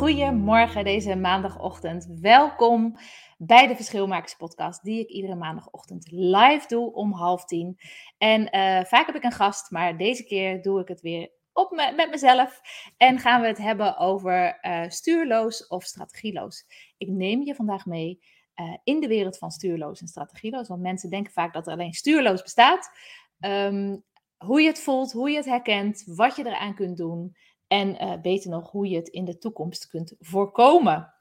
Goedemorgen deze maandagochtend. Welkom bij de Verschilmakers podcast die ik iedere maandagochtend live doe om half tien. En uh, vaak heb ik een gast, maar deze keer doe ik het weer op me, met mezelf. En gaan we het hebben over uh, stuurloos of strategieloos. Ik neem je vandaag mee uh, in de wereld van stuurloos en strategieloos. Want mensen denken vaak dat er alleen stuurloos bestaat. Um, hoe je het voelt, hoe je het herkent, wat je eraan kunt doen. En uh, beter nog, hoe je het in de toekomst kunt voorkomen.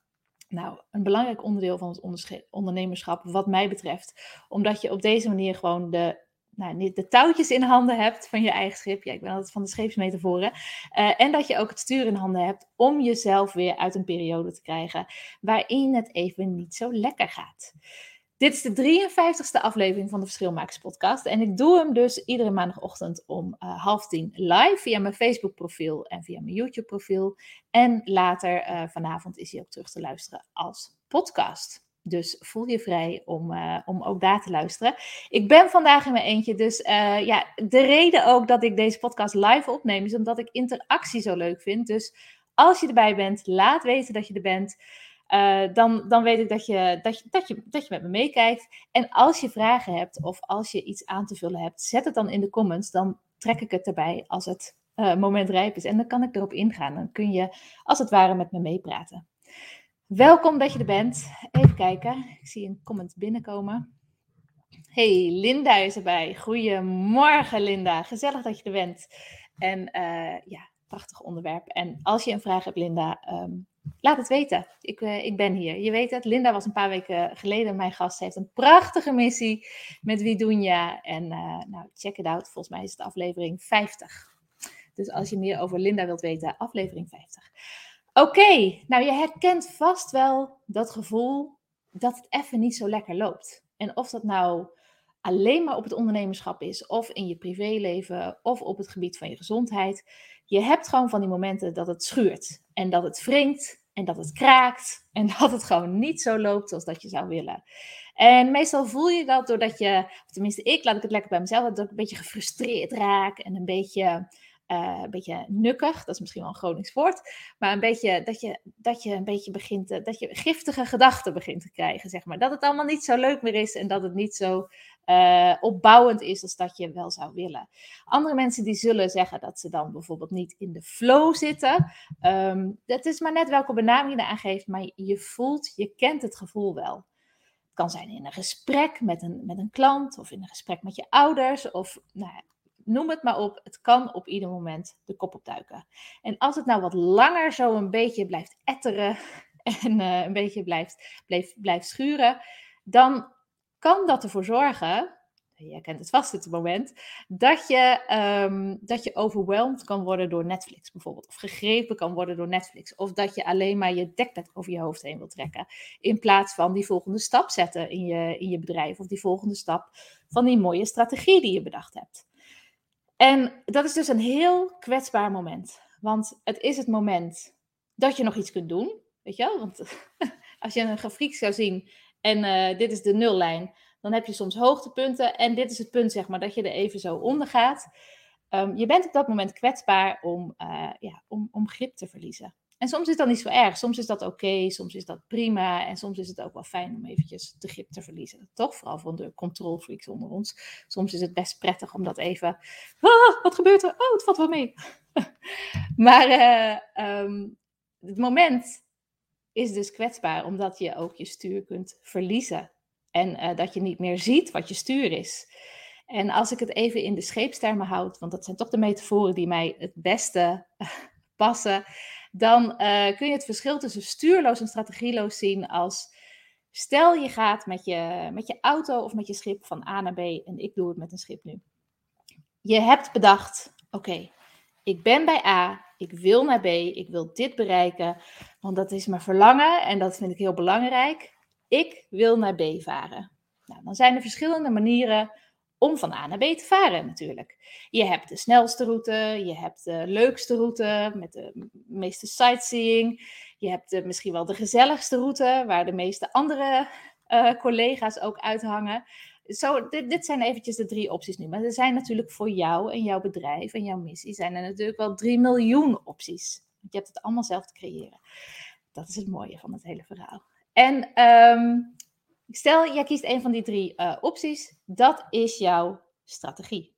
Nou, een belangrijk onderdeel van het ondernemerschap, wat mij betreft. Omdat je op deze manier gewoon de nou, de touwtjes in handen hebt van je eigen schip. Ja, ik ben altijd van de scheepsmetaforen. Uh, en dat je ook het stuur in handen hebt om jezelf weer uit een periode te krijgen waarin het even niet zo lekker gaat. Dit is de 53ste aflevering van de Verschilmakers podcast. En ik doe hem dus iedere maandagochtend om uh, half tien live via mijn Facebook profiel en via mijn YouTube profiel. En later uh, vanavond is hij ook terug te luisteren als podcast. Dus voel je vrij om, uh, om ook daar te luisteren. Ik ben vandaag in mijn eentje. Dus ja, de reden ook dat ik deze podcast live opneem, is omdat ik interactie zo leuk vind. Dus als je erbij bent, laat weten dat je er bent. Uh, dan, dan weet ik dat je, dat, je, dat, je, dat je met me meekijkt. En als je vragen hebt of als je iets aan te vullen hebt, zet het dan in de comments. Dan trek ik het erbij als het moment rijp is. En dan kan ik erop ingaan. Dan kun je als het ware met me meepraten. Welkom dat je er bent. Even kijken. Ik zie een comment binnenkomen. Hey, Linda is erbij. Goedemorgen, Linda. Gezellig dat je er bent. En uh, ja, prachtig onderwerp. En als je een vraag hebt, Linda, um, laat het weten. Ik, uh, ik ben hier. Je weet het, Linda was een paar weken geleden mijn gast. Ze heeft een prachtige missie met Widunia. En uh, nou, check it out. Volgens mij is het aflevering 50. Dus als je meer over Linda wilt weten, aflevering 50. Oké, nou je herkent vast wel dat gevoel dat het even niet zo lekker loopt. En of dat nou alleen maar op het ondernemerschap is, of in je privéleven, of op het gebied van je gezondheid. Je hebt gewoon van die momenten dat het schuurt en dat het wringt en dat het kraakt en dat het gewoon niet zo loopt zoals dat je zou willen. En meestal voel je dat doordat je, tenminste ik, laat ik het lekker bij mezelf, dat ik een beetje gefrustreerd raak en een beetje uh, een beetje nukkig, dat is misschien wel een Gronings woord, maar een beetje dat je, dat je een beetje begint, dat je giftige gedachten begint te krijgen, zeg maar. Dat het allemaal niet zo leuk meer is en dat het niet zo uh, opbouwend is als dat je wel zou willen. Andere mensen die zullen zeggen dat ze dan bijvoorbeeld niet in de flow zitten. Um, dat is maar net welke benaming je eraan geeft, maar je voelt, je kent het gevoel wel. Het kan zijn in een gesprek met een, met een klant of in een gesprek met je ouders of nou, noem het maar op. Het kan op ieder moment de kop opduiken. En als het nou wat langer zo een beetje blijft etteren en uh, een beetje blijft, blijft, blijft schuren, dan kan dat ervoor zorgen, je kent het vast dit moment, dat je, um, dat je overweldigd kan worden door Netflix bijvoorbeeld. Of gegrepen kan worden door Netflix. Of dat je alleen maar je dekbed over je hoofd heen wil trekken. In plaats van die volgende stap zetten in je, in je bedrijf. Of die volgende stap van die mooie strategie die je bedacht hebt. En dat is dus een heel kwetsbaar moment. Want het is het moment dat je nog iets kunt doen. Weet je wel? Want als je een grafiek zou zien en uh, dit is de nullijn, dan heb je soms hoogtepunten. En dit is het punt, zeg maar, dat je er even zo onder gaat. Um, je bent op dat moment kwetsbaar om, uh, ja, om, om grip te verliezen. En soms is dat niet zo erg. Soms is dat oké, soms is dat prima. En soms is het ook wel fijn om eventjes de grip te verliezen. Toch? Vooral van de control onder ons. Soms is het best prettig om dat even... Ah, wat gebeurt er? Oh, het valt wel mee. maar uh, um, het moment is dus kwetsbaar. Omdat je ook je stuur kunt verliezen. En uh, dat je niet meer ziet wat je stuur is. En als ik het even in de scheepstermen houd, want dat zijn toch de metaforen die mij het beste passen, dan uh, kun je het verschil tussen stuurloos en strategieloos zien als stel je gaat met je, met je auto of met je schip van A naar B en ik doe het met een schip nu. Je hebt bedacht, oké, ik ben bij A, ik wil naar B, ik wil dit bereiken, want dat is mijn verlangen en dat vind ik heel belangrijk. Ik wil naar B varen. Nou, dan zijn er verschillende manieren om van A naar B te varen natuurlijk. Je hebt de snelste route, je hebt de leukste route met de meeste sightseeing. Je hebt misschien wel de gezelligste route waar de meeste andere uh, collega's ook uithangen. Zo, dit, dit, zijn eventjes de drie opties nu. Maar er zijn natuurlijk voor jou en jouw bedrijf en jouw missie zijn er natuurlijk wel drie miljoen opties. Je hebt het allemaal zelf te creëren. Dat is het mooie van het hele verhaal. En um, stel, jij kiest een van die drie uh, opties. Dat is jouw strategie.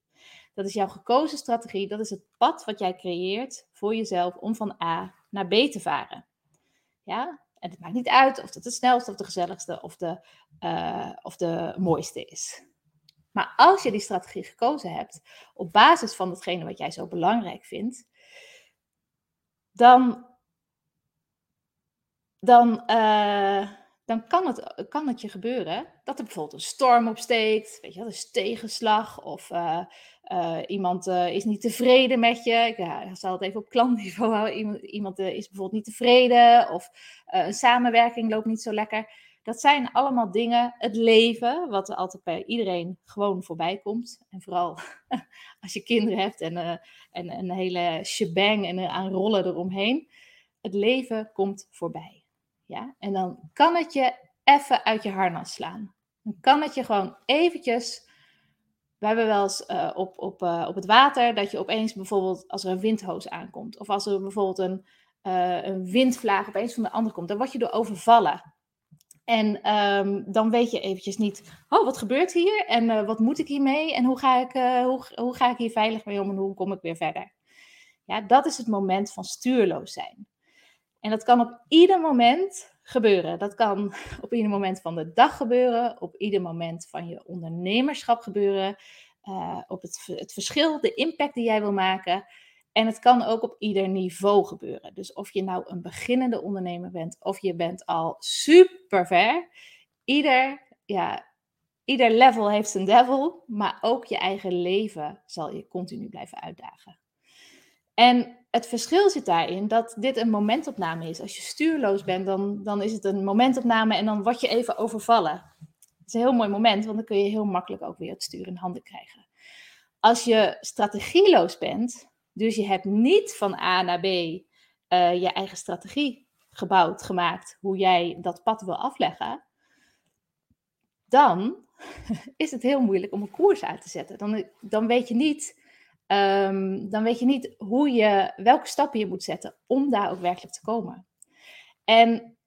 Dat is jouw gekozen strategie. Dat is het pad wat jij creëert voor jezelf om van A naar B te varen. Ja, en het maakt niet uit of het de snelste of de gezelligste of de, uh, of de mooiste is. Maar als je die strategie gekozen hebt op basis van datgene wat jij zo belangrijk vindt, dan, dan, uh, dan kan, het, kan het je gebeuren dat er bijvoorbeeld een storm opsteekt, weet je, dat is tegenslag of uh, uh, iemand uh, is niet tevreden met je. Ik, ja, zal het even op klantniveau houden. Iemand, is bijvoorbeeld niet tevreden of een samenwerking loopt niet zo lekker. Dat zijn allemaal dingen, het leven, wat er altijd bij iedereen gewoon voorbij komt. En vooral als je kinderen hebt en, en een hele shebang en aan rollen eromheen. Het leven komt voorbij. Ja? En dan kan het je even uit je harnas slaan. Dan kan het je gewoon eventjes we hebben wel eens uh, op, op, uh, op het water dat je opeens bijvoorbeeld als er een windhoos aankomt. Of als er bijvoorbeeld een, uh, een windvlaag opeens van de andere komt. Dan word je door overvallen. En um, dan weet je eventjes niet, oh wat gebeurt hier? En wat moet ik hiermee? En hoe ga ik, hoe, hoe ga ik hier veilig mee om? En hoe kom ik weer verder? Ja, dat is het moment van stuurloos zijn. En dat kan op ieder moment gebeuren. Dat kan op ieder moment van de dag gebeuren, op ieder moment van je ondernemerschap gebeuren, uh, op het, het verschil, de impact die jij wil maken. En het kan ook op ieder niveau gebeuren. Dus of je nou een beginnende ondernemer bent of je bent al super ver. Ieder, ja, ieder level heeft zijn devil, maar ook je eigen leven zal je continu blijven uitdagen. En het verschil zit daarin dat dit een momentopname is. Als je stuurloos bent, dan, dan is het een momentopname en dan word je even overvallen. Het is een heel mooi moment, want dan kun je heel makkelijk ook weer het stuur in handen krijgen. Als je strategieloos bent, dus je hebt niet van A naar B uh, je eigen strategie gebouwd, gemaakt, hoe jij dat pad wil afleggen, dan is het heel moeilijk om een koers uit te zetten. Dan, dan weet je niet um, dan weet je niet hoe je, welke stappen je moet zetten om daar ook werkelijk te komen. En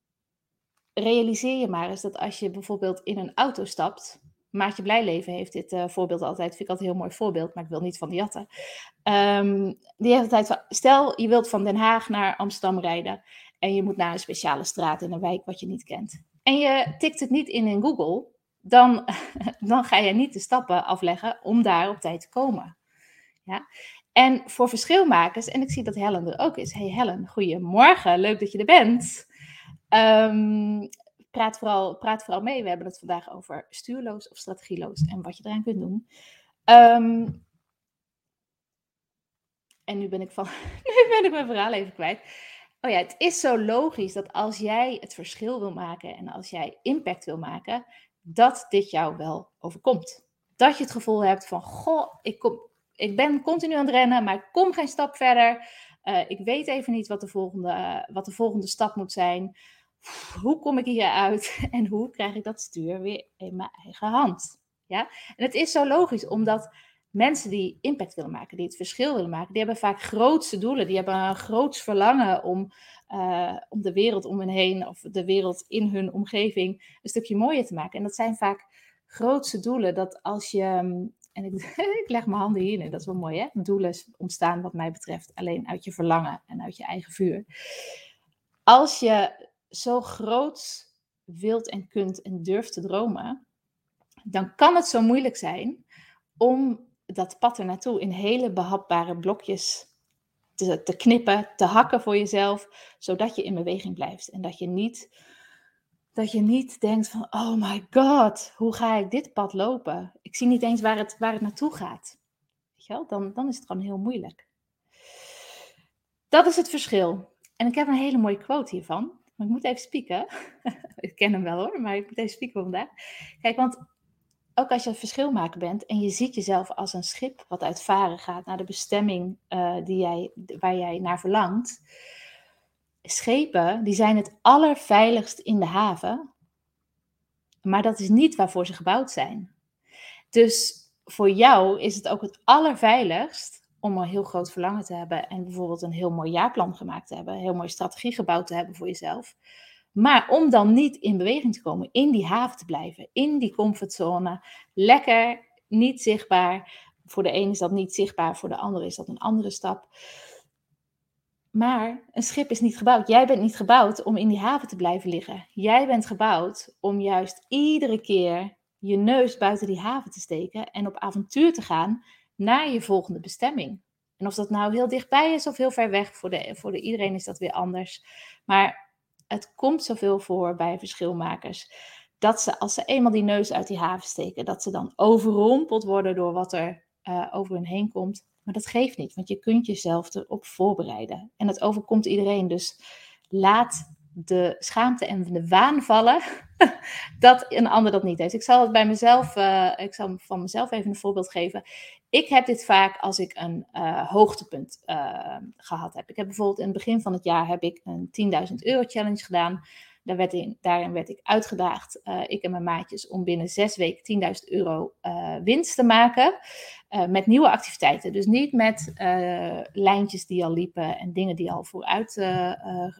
realiseer je maar eens dat als je bijvoorbeeld in een auto stapt, Maatje Blijleven heeft dit uh, voorbeeld altijd, vind ik altijd een heel mooi voorbeeld, maar ik wil niet van die jatten. Um, die heeft altijd stel je wilt van Den Haag naar Amsterdam rijden en je moet naar een speciale straat in een wijk wat je niet kent. En je tikt het niet in in Google, dan, dan ga je niet de stappen afleggen om daar op tijd te komen. Ja? En voor verschilmakers, en ik zie dat Helen er ook is. Hey Helen, goedemorgen, leuk dat je er bent. Um, praat, vooral, praat vooral mee. We hebben het vandaag over stuurloos of strategieloos en wat je eraan kunt doen. Um, en nu ben ik van, nu ben ik mijn verhaal even kwijt. Oh ja, het is zo logisch dat als jij het verschil wil maken en als jij impact wil maken, dat dit jou wel overkomt. Dat je het gevoel hebt van, goh, ik kom, ik ben continu aan het rennen, maar ik kom geen stap verder. Uh, ik weet even niet wat de, volgende, wat de volgende stap moet zijn. Hoe kom ik hier uit en hoe krijg ik dat stuur weer in mijn eigen hand? Ja? En het is zo logisch, omdat mensen die impact willen maken, die het verschil willen maken, die hebben vaak grootste doelen. Die hebben een groots verlangen om, uh, om de wereld om hen heen of de wereld in hun omgeving een stukje mooier te maken. En dat zijn vaak grootste doelen. Dat als je en ik, leg mijn handen hierin, dat is wel mooi hè. Doelen ontstaan wat mij betreft alleen uit je verlangen en uit je eigen vuur. Als je zo groot wilt en kunt en durft te dromen, dan kan het zo moeilijk zijn om dat pad er naartoe in hele behapbare blokjes te, te knippen, te hakken voor jezelf, zodat je in beweging blijft en dat je niet dat je niet denkt van, oh my god, hoe ga ik dit pad lopen? Ik zie niet eens waar het, waar het naartoe gaat. Weet je wel? Dan, dan is het gewoon heel moeilijk. dat is het verschil. En ik heb een hele mooie quote hiervan. Maar ik moet even spieken. ik ken hem wel hoor, maar ik moet even spieken vandaag. Kijk, want ook als je het verschil maken bent en je ziet jezelf als een schip wat uitvaren gaat naar de bestemming uh, die jij, waar jij naar verlangt. Schepen die zijn het allerveiligst in de haven, maar dat is niet waarvoor ze gebouwd zijn. Dus voor jou is het ook het allerveiligst om een heel groot verlangen te hebben en bijvoorbeeld een heel mooi jaarplan gemaakt te hebben, een heel mooie strategie gebouwd te hebben voor jezelf. Maar om dan niet in beweging te komen, in die haven te blijven, in die comfortzone, lekker, niet zichtbaar. Voor de ene is dat niet zichtbaar, voor de andere is dat een andere stap. Maar een schip is niet gebouwd. Jij bent niet gebouwd om in die haven te blijven liggen. Jij bent gebouwd om juist iedere keer je neus buiten die haven te steken en op avontuur te gaan naar je volgende bestemming. En of dat nou heel dichtbij is of heel ver weg, voor, de, voor de, iedereen is dat weer anders. Maar het komt zoveel voor bij verschilmakers. Dat ze, als ze eenmaal die neus uit die haven steken, dat ze dan overrompeld worden door wat er uh, over hun heen komt. Maar dat geeft niet, want je kunt jezelf erop voorbereiden. En dat overkomt iedereen. Dus laat de schaamte en de waan vallen dat een ander dat niet heeft. Ik zal het bij mezelf, uh, ik zal van mezelf even een voorbeeld geven. Ik heb dit vaak als ik een uh, hoogtepunt uh, gehad heb. Ik heb bijvoorbeeld in het begin van het jaar heb ik een 10.000 euro challenge gedaan. Daar werd in, daarin werd ik uitgedaagd, uh, ik en mijn maatjes, om binnen zes weken 10.000 euro uh, winst te maken. Uh, met nieuwe activiteiten. Dus niet met lijntjes die al liepen en dingen die al vooruit, nou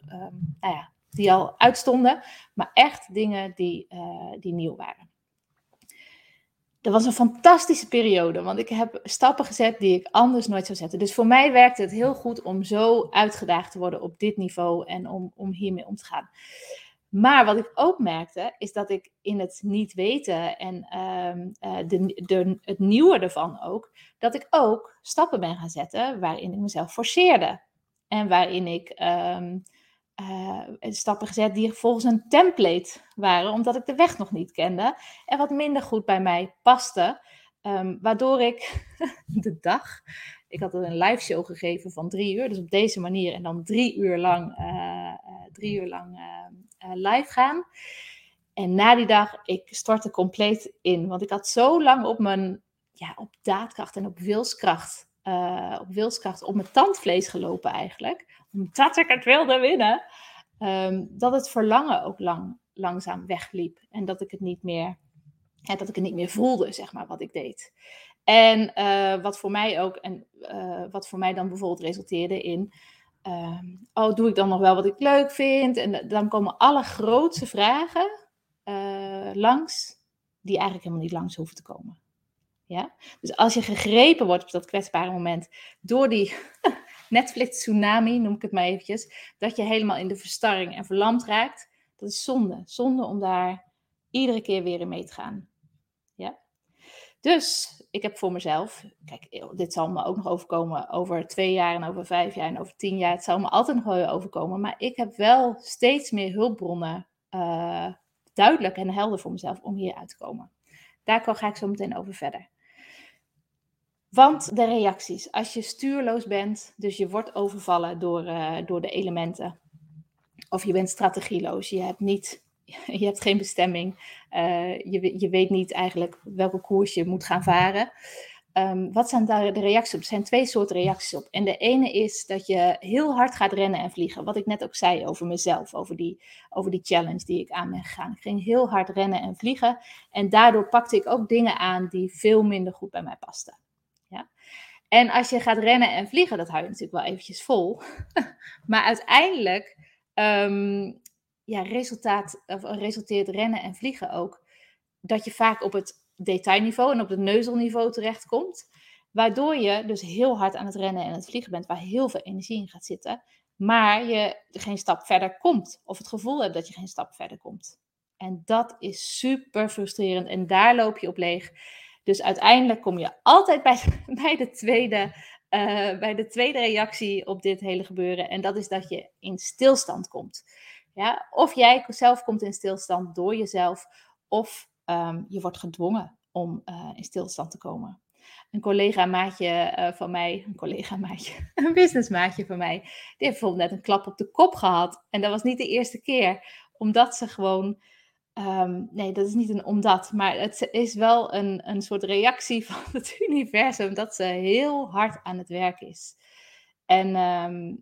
ja, die al uitstonden. Maar echt dingen die, die nieuw waren. Dat was een fantastische periode, want ik heb stappen gezet die ik anders nooit zou zetten. Dus voor mij werkte het heel goed om zo uitgedaagd te worden op dit niveau en om, om hiermee om te gaan. Maar wat ik ook merkte, is dat ik in het niet weten en um, de, de, het nieuwe ervan ook, dat ik ook stappen ben gaan zetten waarin ik mezelf forceerde. En waarin ik um, uh, stappen gezet die volgens een template waren, omdat ik de weg nog niet kende en wat minder goed bij mij paste. Um, waardoor ik de dag, ik had een live show gegeven van drie uur, dus op deze manier en dan drie uur lang, uh, uh, drie uur lang live gaan. En na die dag, ik stortte compleet in, want ik had zo lang op mijn, ja, op daadkracht en op wilskracht, op wilskracht, op mijn tandvlees gelopen eigenlijk omdat ik het wilde winnen, um, dat het verlangen ook lang, langzaam wegliep. En dat ik het niet meer, ja, dat ik het niet meer voelde, zeg maar, wat ik deed. En uh, wat voor mij ook, en uh, wat voor mij dan bijvoorbeeld resulteerde in, uh, oh, doe ik dan nog wel wat ik leuk vind? En dan komen alle grootste vragen uh, langs, die eigenlijk helemaal niet langs hoeven te komen. Ja? Dus als je gegrepen wordt op dat kwetsbare moment door die Netflix tsunami, noem ik het maar eventjes, dat je helemaal in de verstarring en verlamd raakt, dat is zonde. Zonde om daar iedere keer weer in mee te gaan. Ja? Dus ik heb voor mezelf, kijk, dit zal me ook nog overkomen over twee jaar en over vijf jaar en over tien jaar. Het zal me altijd nog overkomen, maar ik heb wel steeds meer hulpbronnen uh, duidelijk en helder voor mezelf om hier uit te komen. Daar ga ik zo meteen over verder. Want de reacties, als je stuurloos bent, dus je wordt overvallen door, uh, door de elementen, of je bent strategieloos, je hebt, niet, je hebt geen bestemming, uh, je, je weet niet eigenlijk welke koers je moet gaan varen. Um, wat zijn daar de reacties op? Er zijn twee soorten reacties op. En de ene is dat je heel hard gaat rennen en vliegen. Wat ik net ook zei over mezelf, over die, over die challenge die ik aan ben gegaan. Ik ging heel hard rennen en vliegen. En daardoor pakte ik ook dingen aan die veel minder goed bij mij pasten. En als je gaat rennen en vliegen, dat hou je natuurlijk wel eventjes vol. maar uiteindelijk um, ja, resultaat, of resulteert rennen en vliegen ook dat je vaak op het detailniveau en op het neuzelniveau terechtkomt. Waardoor je dus heel hard aan het rennen en het vliegen bent, waar heel veel energie in gaat zitten. Maar je geen stap verder komt. Of het gevoel hebt dat je geen stap verder komt. En dat is super frustrerend. En daar loop je op leeg. Dus uiteindelijk kom je altijd bij, bij, de tweede, uh, bij de tweede reactie op dit hele gebeuren. En dat is dat je in stilstand komt. Ja? Of jij zelf komt in stilstand door jezelf, of um, je wordt gedwongen om uh, in stilstand te komen. Een collega-maatje uh, van mij, een collega-maatje, een businessmaatje van mij, die heeft bijvoorbeeld net een klap op de kop gehad. En dat was niet de eerste keer, omdat ze gewoon Ehm, nee, dat is niet een omdat, maar het is wel een, een soort reactie van het universum dat ze heel hard aan het werk is. En, ehm,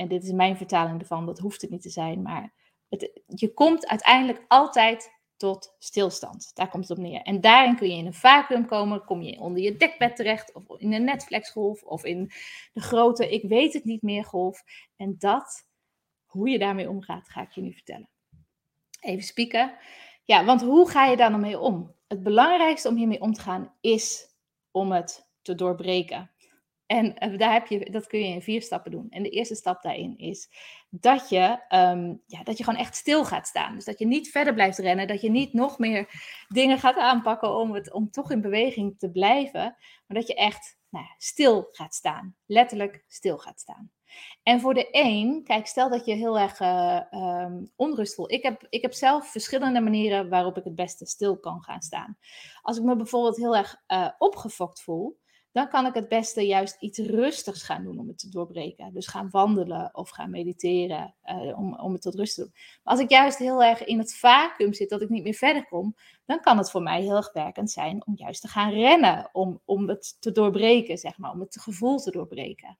en dit is mijn vertaling ervan, dat hoeft het niet te zijn, maar het, je komt uiteindelijk altijd tot stilstand. Daar komt het op neer. En daarin kun je in een vacuüm komen, kom je onder je dekbed terecht, of in een Netflix-golf, of in de grote ik weet het niet meer golf. En dat, hoe je daarmee omgaat, ga ik je nu vertellen. Even spieken. Ja, want hoe ga je daar dan mee om? Het belangrijkste om hiermee om te gaan is om het te doorbreken. En eh, daar heb je, dat kun je in vier stappen doen. En de eerste stap daarin is dat je, ehm, ja, dat je gewoon echt stil gaat staan. Dus dat je niet verder blijft rennen, dat je niet nog meer dingen gaat aanpakken om, het, om toch in beweging te blijven. Maar dat je echt nou, stil gaat staan. Letterlijk stil gaat staan. En voor de een, kijk, stel dat je heel erg uh, onrust voelt. Ik heb, ik heb zelf verschillende manieren waarop ik het beste stil kan gaan staan. Als ik me bijvoorbeeld heel erg uh, opgefokt voel, dan kan ik het beste juist iets rustigs gaan doen om het te doorbreken. Dus gaan wandelen of gaan mediteren uh, om, om het tot rust te doen. Maar als ik juist heel erg in het vacuüm zit, dat ik niet meer verder kom, dan kan het voor mij heel erg werkend zijn om juist te gaan rennen, om, om het te doorbreken, zeg maar, om het gevoel te doorbreken.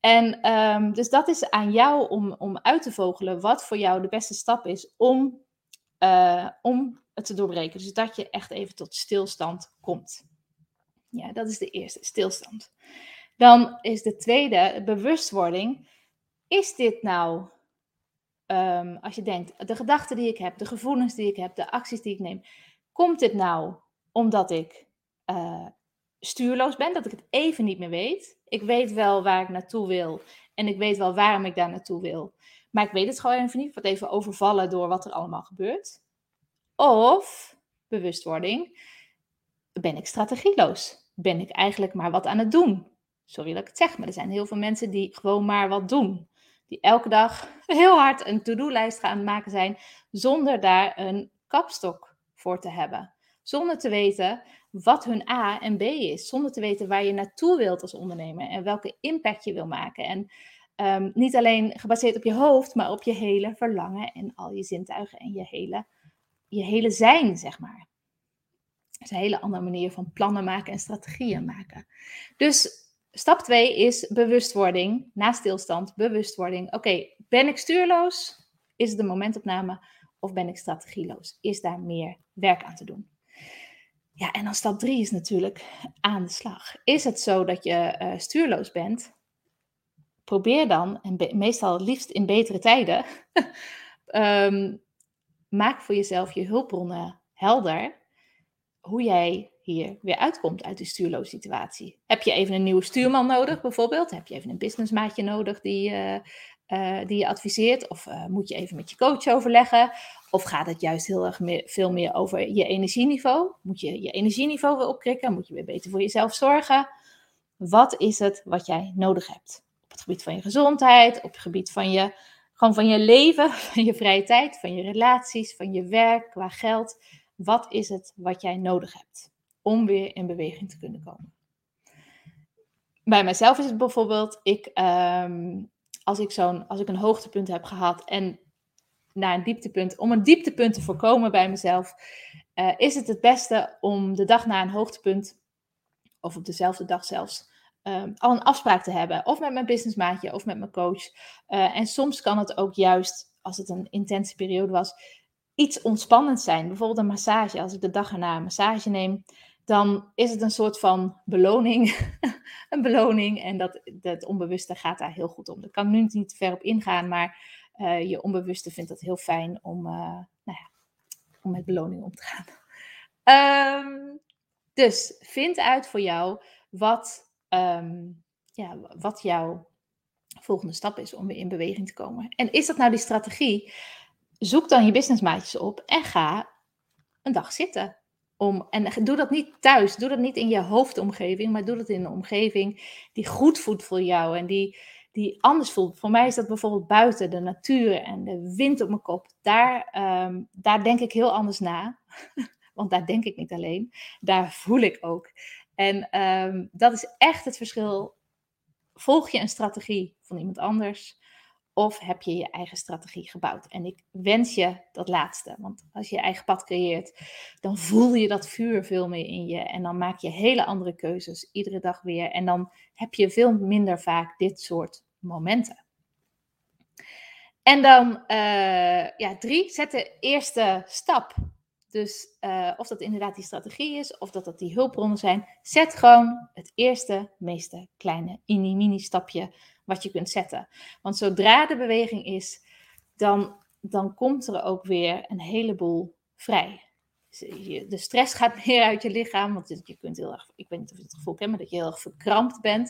En um, dus dat is aan jou om, om uit te vogelen wat voor jou de beste stap is om, uh, om het te doorbreken. Dus dat je echt even tot stilstand komt. Ja, dat is de eerste, stilstand. Dan is de tweede, bewustwording. Is dit nou, um, als je denkt, de gedachten die ik heb, de gevoelens die ik heb, de acties die ik neem, komt dit nou omdat ik uh, stuurloos ben, dat ik het even niet meer weet. Ik weet wel waar ik naartoe wil en ik weet wel waarom ik daar naartoe wil. Maar ik weet het gewoon even niet. Ik word even overvallen door wat er allemaal gebeurt. Of bewustwording. Ben ik strategieloos? Ben ik eigenlijk maar wat aan het doen? Sorry dat ik het zeg, maar er zijn heel veel mensen die gewoon maar wat doen. Die elke dag heel hard een to-do-lijst gaan maken zijn zonder daar een kapstok voor te hebben. Zonder te weten wat hun A en B is. Zonder te weten waar je naartoe wilt als ondernemer en welke impact je wil maken. En um, niet alleen gebaseerd op je hoofd, maar op je hele verlangen en al je zintuigen en je hele, je hele zijn, zeg maar. Is een hele andere manier van plannen maken en strategieën maken. Dus stap 2 is bewustwording. Na stilstand, bewustwording. Oké, ben ik stuurloos? Is het de momentopname? Of ben ik strategieloos? Is daar meer werk aan te doen? Ja, en dan stap drie is natuurlijk aan de slag. Is het zo dat je uh, stuurloos bent? Probeer dan, en meestal liefst in betere tijden, um, maak voor jezelf je hulpbronnen helder. Hoe jij hier weer uitkomt uit die stuurloze situatie. Heb je even een nieuwe stuurman nodig, bijvoorbeeld? Heb je even een businessmaatje nodig die, uh, uh, die je adviseert? Of moet je even met je coach overleggen? Of gaat het juist heel erg meer, veel meer over je energieniveau? Moet je je energieniveau weer opkrikken? Moet je weer beter voor jezelf zorgen? Wat is het wat jij nodig hebt? Op het gebied van je gezondheid, op het gebied van je, gewoon van je leven, van je vrije tijd, van je relaties, van je werk, qua geld. Wat is het wat jij nodig hebt om weer in beweging te kunnen komen? Bij mijzelf is het bijvoorbeeld, ik, um, als, ik zo'n, als ik een hoogtepunt heb gehad en naar een dieptepunt. Om een dieptepunt te voorkomen bij mezelf, uh, is het het beste om de dag na een hoogtepunt, of op dezelfde dag zelfs, um, al een afspraak te hebben. Of met mijn businessmaatje of met mijn coach. Uh, en soms kan het ook juist, als het een intense periode was, iets ontspannends zijn. Bijvoorbeeld een massage. Als ik de dag erna een massage neem, dan is het een soort van beloning. een beloning. En dat, dat onbewuste gaat daar heel goed om. Daar kan ik nu niet ver op ingaan, maar uh, je onbewuste vindt het heel fijn om, uh, nou ja, om met beloning om te gaan. Um, dus vind uit voor jou wat, um, ja, wat jouw volgende stap is om weer in beweging te komen. En is dat nou die strategie? Zoek dan je businessmaatjes op en ga een dag zitten. Om, en doe dat niet thuis, doe dat niet in je hoofdomgeving, maar doe dat in een omgeving die goed voelt voor jou en die, die anders voelt. Voor mij is dat bijvoorbeeld buiten, de natuur en de wind op mijn kop. Daar, um, daar denk ik heel anders na. Want daar denk ik niet alleen, daar voel ik ook. En ehm, dat is echt het verschil. Volg je een strategie van iemand anders? Of heb je je eigen strategie gebouwd? En ik wens je dat laatste. Want als je je eigen pad creëert, dan voel je dat vuur veel meer in je. En dan maak je hele andere keuzes iedere dag weer. En dan heb je veel minder vaak dit soort momenten. En dan, uh, ja, drie, zet de eerste stap. Dus uh, of dat inderdaad die strategie is, of dat dat die hulpbronnen zijn. Zet gewoon het eerste, meeste kleine, mini-mini stapje wat je kunt zetten. Want zodra de beweging is, dan, dan komt er ook weer een heleboel vrij. De stress gaat meer uit je lichaam, want je kunt heel erg, ik weet niet of je het gevoel kent, maar dat je heel erg verkrampt bent.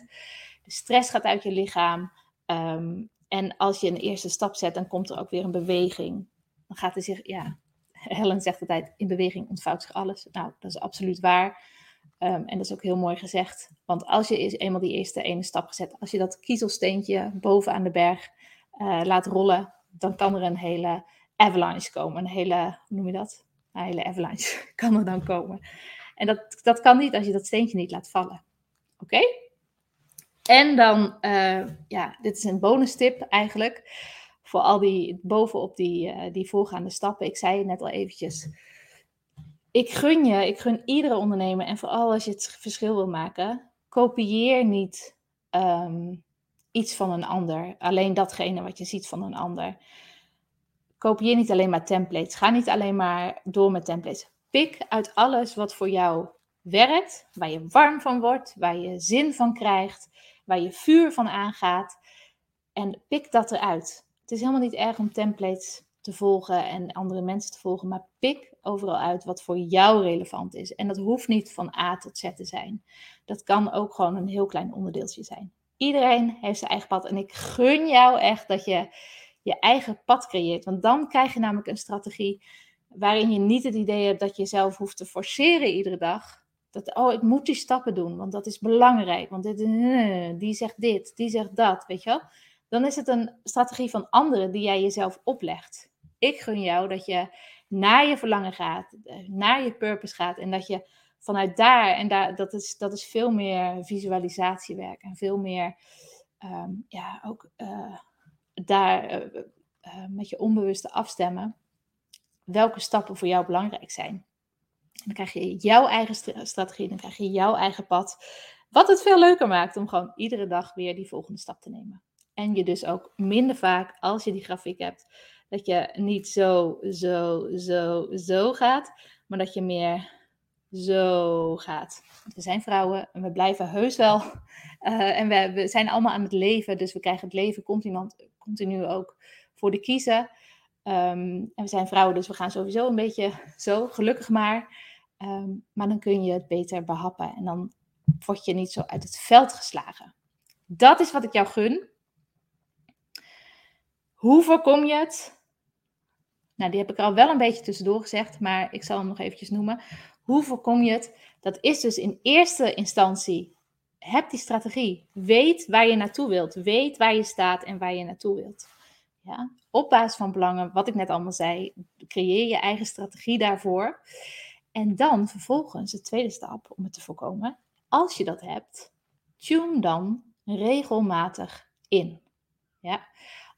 De stress gaat uit je lichaam. Um, en als je een eerste stap zet, dan komt er ook weer een beweging. Dan gaat er zich, ja, Helen zegt altijd, in beweging ontvouwt zich alles. Nou, dat is absoluut waar. Um, en dat is ook heel mooi gezegd. Want als je eenmaal die eerste ene stap gezet, als je dat kiezelsteentje boven aan de berg uh, laat rollen, dan kan er een hele avalanche komen. Een hele, hoe noem je dat? Een hele avalanche kan er dan komen. En dat, dat kan niet als je dat steentje niet laat vallen. Oké? En dan, uh, ja, dit is een bonus tip eigenlijk. Voor al die, bovenop die, uh, die voorgaande stappen. Ik zei het net al eventjes. Ik gun je, ik gun iedere ondernemer. En vooral als je het verschil wil maken. Kopieer niet um, iets van een ander. Alleen datgene wat je ziet van een ander. Kopieer niet alleen maar templates. Ga niet alleen maar door met templates. Pik uit alles wat voor jou werkt. Waar je warm van wordt. Waar je zin van krijgt waar je vuur van aangaat. En pik dat eruit. Het is helemaal niet erg om templates te volgen en andere mensen te volgen, maar pik overal uit wat voor jou relevant is. En dat hoeft niet van A tot Z te zijn. Dat kan ook gewoon een heel klein onderdeeltje zijn. Iedereen heeft zijn eigen pad en ik gun jou echt dat je je eigen pad creëert. Want dan krijg je namelijk een strategie waarin je niet het idee hebt dat je jezelf hoeft te forceren iedere dag, dat, oh, ik moet die stappen doen, want dat is belangrijk. Want dit, eh, die zegt dit, die zegt dat, weet je wel. Dan is het een strategie van anderen die jij jezelf oplegt. Ik gun jou dat je naar je verlangen gaat, eh, naar je purpose gaat. En dat je vanuit daar, en daar, dat, is, dat is veel meer visualisatiewerk en veel meer, ehm, ja, ook uh, daar uh, met je onbewuste afstemmen. Welke stappen voor jou belangrijk zijn dan krijg je jouw eigen strategie, dan krijg je jouw eigen pad. Wat het veel leuker maakt om gewoon iedere dag weer die volgende stap te nemen. En je dus ook minder vaak, als je die grafiek hebt, dat je niet zo, zo, zo, zo gaat, maar dat je meer zo gaat. We zijn vrouwen en we blijven heus wel. Uh, en we, we, zijn allemaal aan het leven, dus we krijgen het leven continu, continu ook voor de kiezen. Um, en we zijn vrouwen, dus we gaan sowieso een beetje zo, gelukkig maar. Um, maar dan kun je het beter behappen en dan word je niet zo uit het veld geslagen. Dat is wat ik jou gun. Hoe voorkom je het? Nou, die heb ik al wel een beetje tussendoor gezegd, maar ik zal hem nog eventjes noemen. Hoe voorkom je het? Dat is dus in eerste instantie, heb die strategie. Weet waar je naartoe wilt. Weet waar je staat en waar je naartoe wilt. Ja? Op basis van belangen, wat ik net allemaal zei, creëer je eigen strategie daarvoor. En dan vervolgens, de tweede stap om het te voorkomen, als je dat hebt, tune dan regelmatig in. Ja?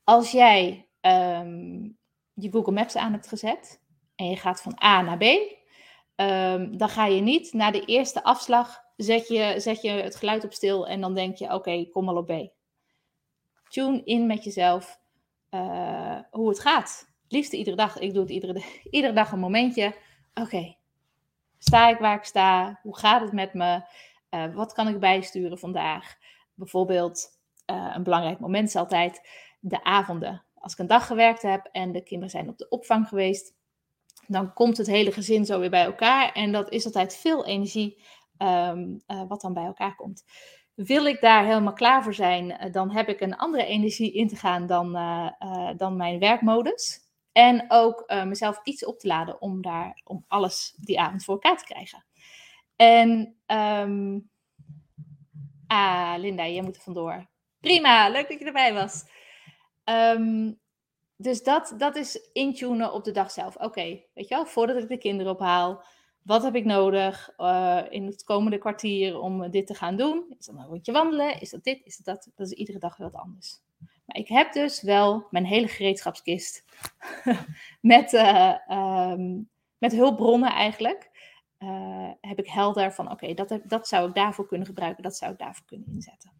Als jij um, je Google Maps aan hebt gezet en je gaat van A naar B, um, dan ga je niet na de eerste afslag zet je, zet je het geluid op stil en dan denk je, oké, kom al op B. Tune in met jezelf uh, hoe het gaat. Liefst iedere dag. Ik doe het iedere, iedere dag een momentje. Oké, sta ik waar ik sta? Hoe gaat het met me? Uh, wat kan ik bijsturen vandaag? Bijvoorbeeld, uh, een belangrijk moment is altijd de avonden. Als ik een dag gewerkt heb en de kinderen zijn op de opvang geweest, dan komt het hele gezin zo weer bij elkaar. En dat is altijd veel energie um, uh, wat dan bij elkaar komt. Wil ik daar helemaal klaar voor zijn, dan heb ik een andere energie in te gaan dan, dan mijn werkmodus. En ook mezelf iets op te laden om, daar, om alles die avond voor elkaar te krijgen. En, um, ah, Linda, jij moet er vandoor. Prima, leuk dat je erbij was. Um, dus dat, dat is intunen op de dag zelf. Oké, weet je wel, voordat ik de kinderen ophaal, Wat heb ik nodig uh, in het komende kwartier om dit te gaan doen? Is dat een rondje wandelen? Is dat dit? Is dat dat? Dat is iedere dag wat anders. Maar ik heb dus wel mijn hele gereedschapskist met, uh, met hulpbronnen eigenlijk. Uh, heb ik helder van oké, dat, dat zou ik daarvoor kunnen gebruiken, dat zou ik daarvoor kunnen inzetten.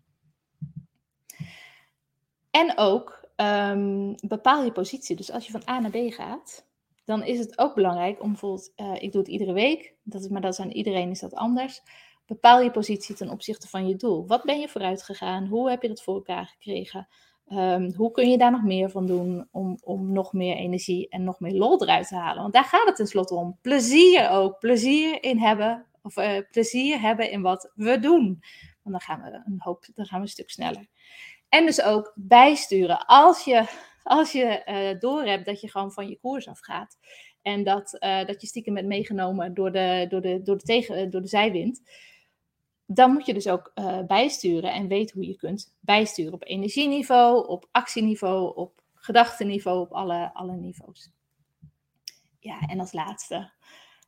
En ook um, bepaal je positie. Dus als je van A naar B gaat, dan is het ook belangrijk om bijvoorbeeld, uh, ik doe het iedere week, dat is, maar dat is aan iedereen is dat anders. Bepaal je positie ten opzichte van je doel. Wat ben je vooruit gegaan? Hoe heb je dat voor elkaar gekregen? Um, hoe kun je daar nog meer van doen om, om nog meer energie en nog meer lol eruit te halen? Want daar gaat het tenslotte om. Plezier ook. Plezier in hebben, of uh, plezier hebben in wat we doen. Want dan gaan we een hoop, dan gaan we een stuk sneller. En dus ook bijsturen. Als je, als je uh, doorhebt dat je gewoon van je koers afgaat. En dat, uh, dat je stiekem bent meegenomen door de, door de, door de, tegen, door de zijwind dan moet je dus ook bijsturen en weten hoe je kunt bijsturen op energieniveau, op actieniveau, op gedachtenniveau, op alle, alle niveaus. Ja, en als laatste,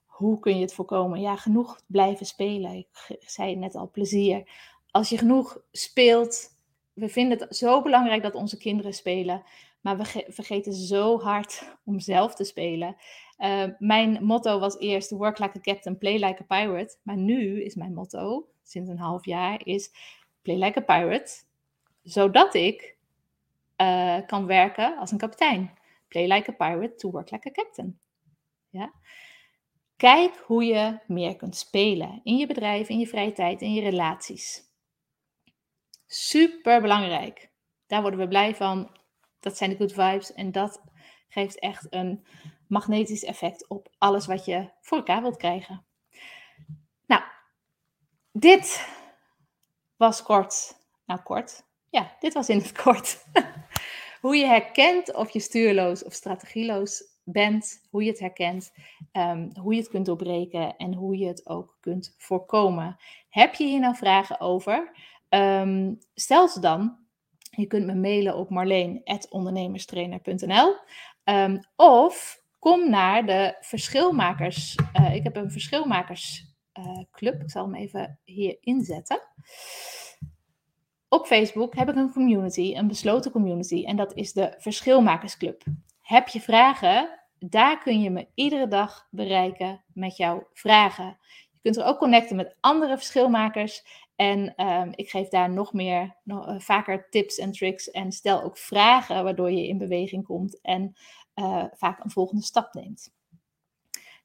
hoe kun je het voorkomen? Ja, genoeg blijven spelen. Ik zei net al, plezier. Als je genoeg speelt, we vinden het zo belangrijk dat onze kinderen spelen, maar we vergeten zo hard om zelf te spelen. Uh, mijn motto was eerst work like a captain, play like a pirate. Maar nu is mijn motto sinds een half jaar, is Play Like a Pirate. Zodat ik uh, kan werken als een kapitein. Play like a pirate to work like a captain. Ja? Kijk hoe je meer kunt spelen in je bedrijf, in je vrije tijd, in je relaties. Super belangrijk. Daar worden we blij van. Dat zijn de good vibes en dat geeft echt een magnetisch effect op alles wat je voor elkaar wilt krijgen. Nou, dit was kort. Nou, kort. Ja, dit was in het kort. hoe je herkent of je stuurloos of strategieloos bent, hoe je het herkent, um, hoe je het kunt doorbreken en hoe je het ook kunt voorkomen. Heb je hier nou vragen over? Stel ze dan. Je kunt me mailen op marleen.ondernemerstrainer.nl ehm, of kom naar de verschilmakers. Uh, ik heb een verschilmakers uh, club. Ik zal hem even hier inzetten. Op Facebook heb ik een community, een besloten community, en dat is de Verschilmakersclub. Heb je vragen? Daar kun je me iedere dag bereiken met jouw vragen. Je kunt er ook connecten met andere verschilmakers. En um, ik geef daar nog meer, uh, vaker tips en tricks. En stel ook vragen waardoor je in beweging komt en uh, vaak een volgende stap neemt.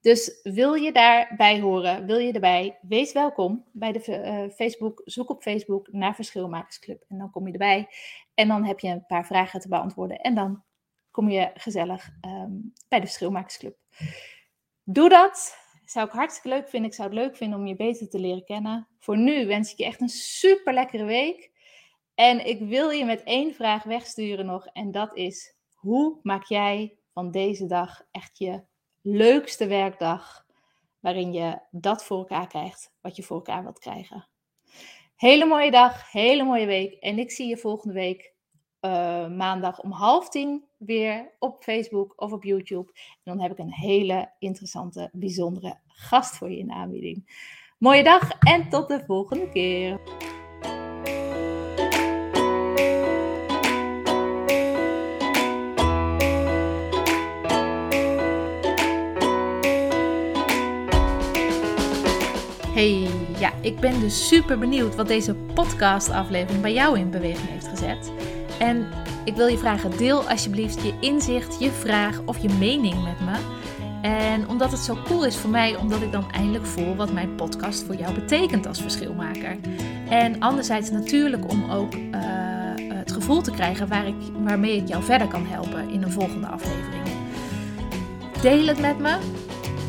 Dus wil je daarbij horen, wil je erbij, wees welkom bij de uh, Facebook. Zoek op Facebook naar Verschilmakersclub en dan kom je erbij. En dan heb je een paar vragen te beantwoorden en dan kom je gezellig um, bij de Verschilmakersclub. Doe dat. Zou ik hartstikke leuk vinden. Ik zou het leuk vinden om je beter te leren kennen. Voor nu wens ik je echt een super lekkere week. En ik wil je met één vraag wegsturen nog. En dat is: hoe maak jij van deze dag echt je leukste werkdag waarin je dat voor elkaar krijgt wat je voor elkaar wilt krijgen. Hele mooie dag, hele mooie week. En ik zie je volgende week uh, maandag om half tien weer op Facebook of op YouTube. En dan heb ik een hele interessante, bijzondere gast voor je in de aanbieding. Mooie dag en tot de volgende keer. Hey, ja, ik ben dus super benieuwd wat deze podcast-aflevering bij jou in beweging heeft gezet. En ik wil je vragen, deel alsjeblieft je inzicht, je vraag of je mening met me. En omdat het zo cool is voor mij, omdat ik dan eindelijk voel wat mijn podcast voor jou betekent als verschilmaker. En anderzijds natuurlijk om ook uh, het gevoel te krijgen waar ik, waarmee ik jou verder kan helpen in een volgende aflevering. Deel het met me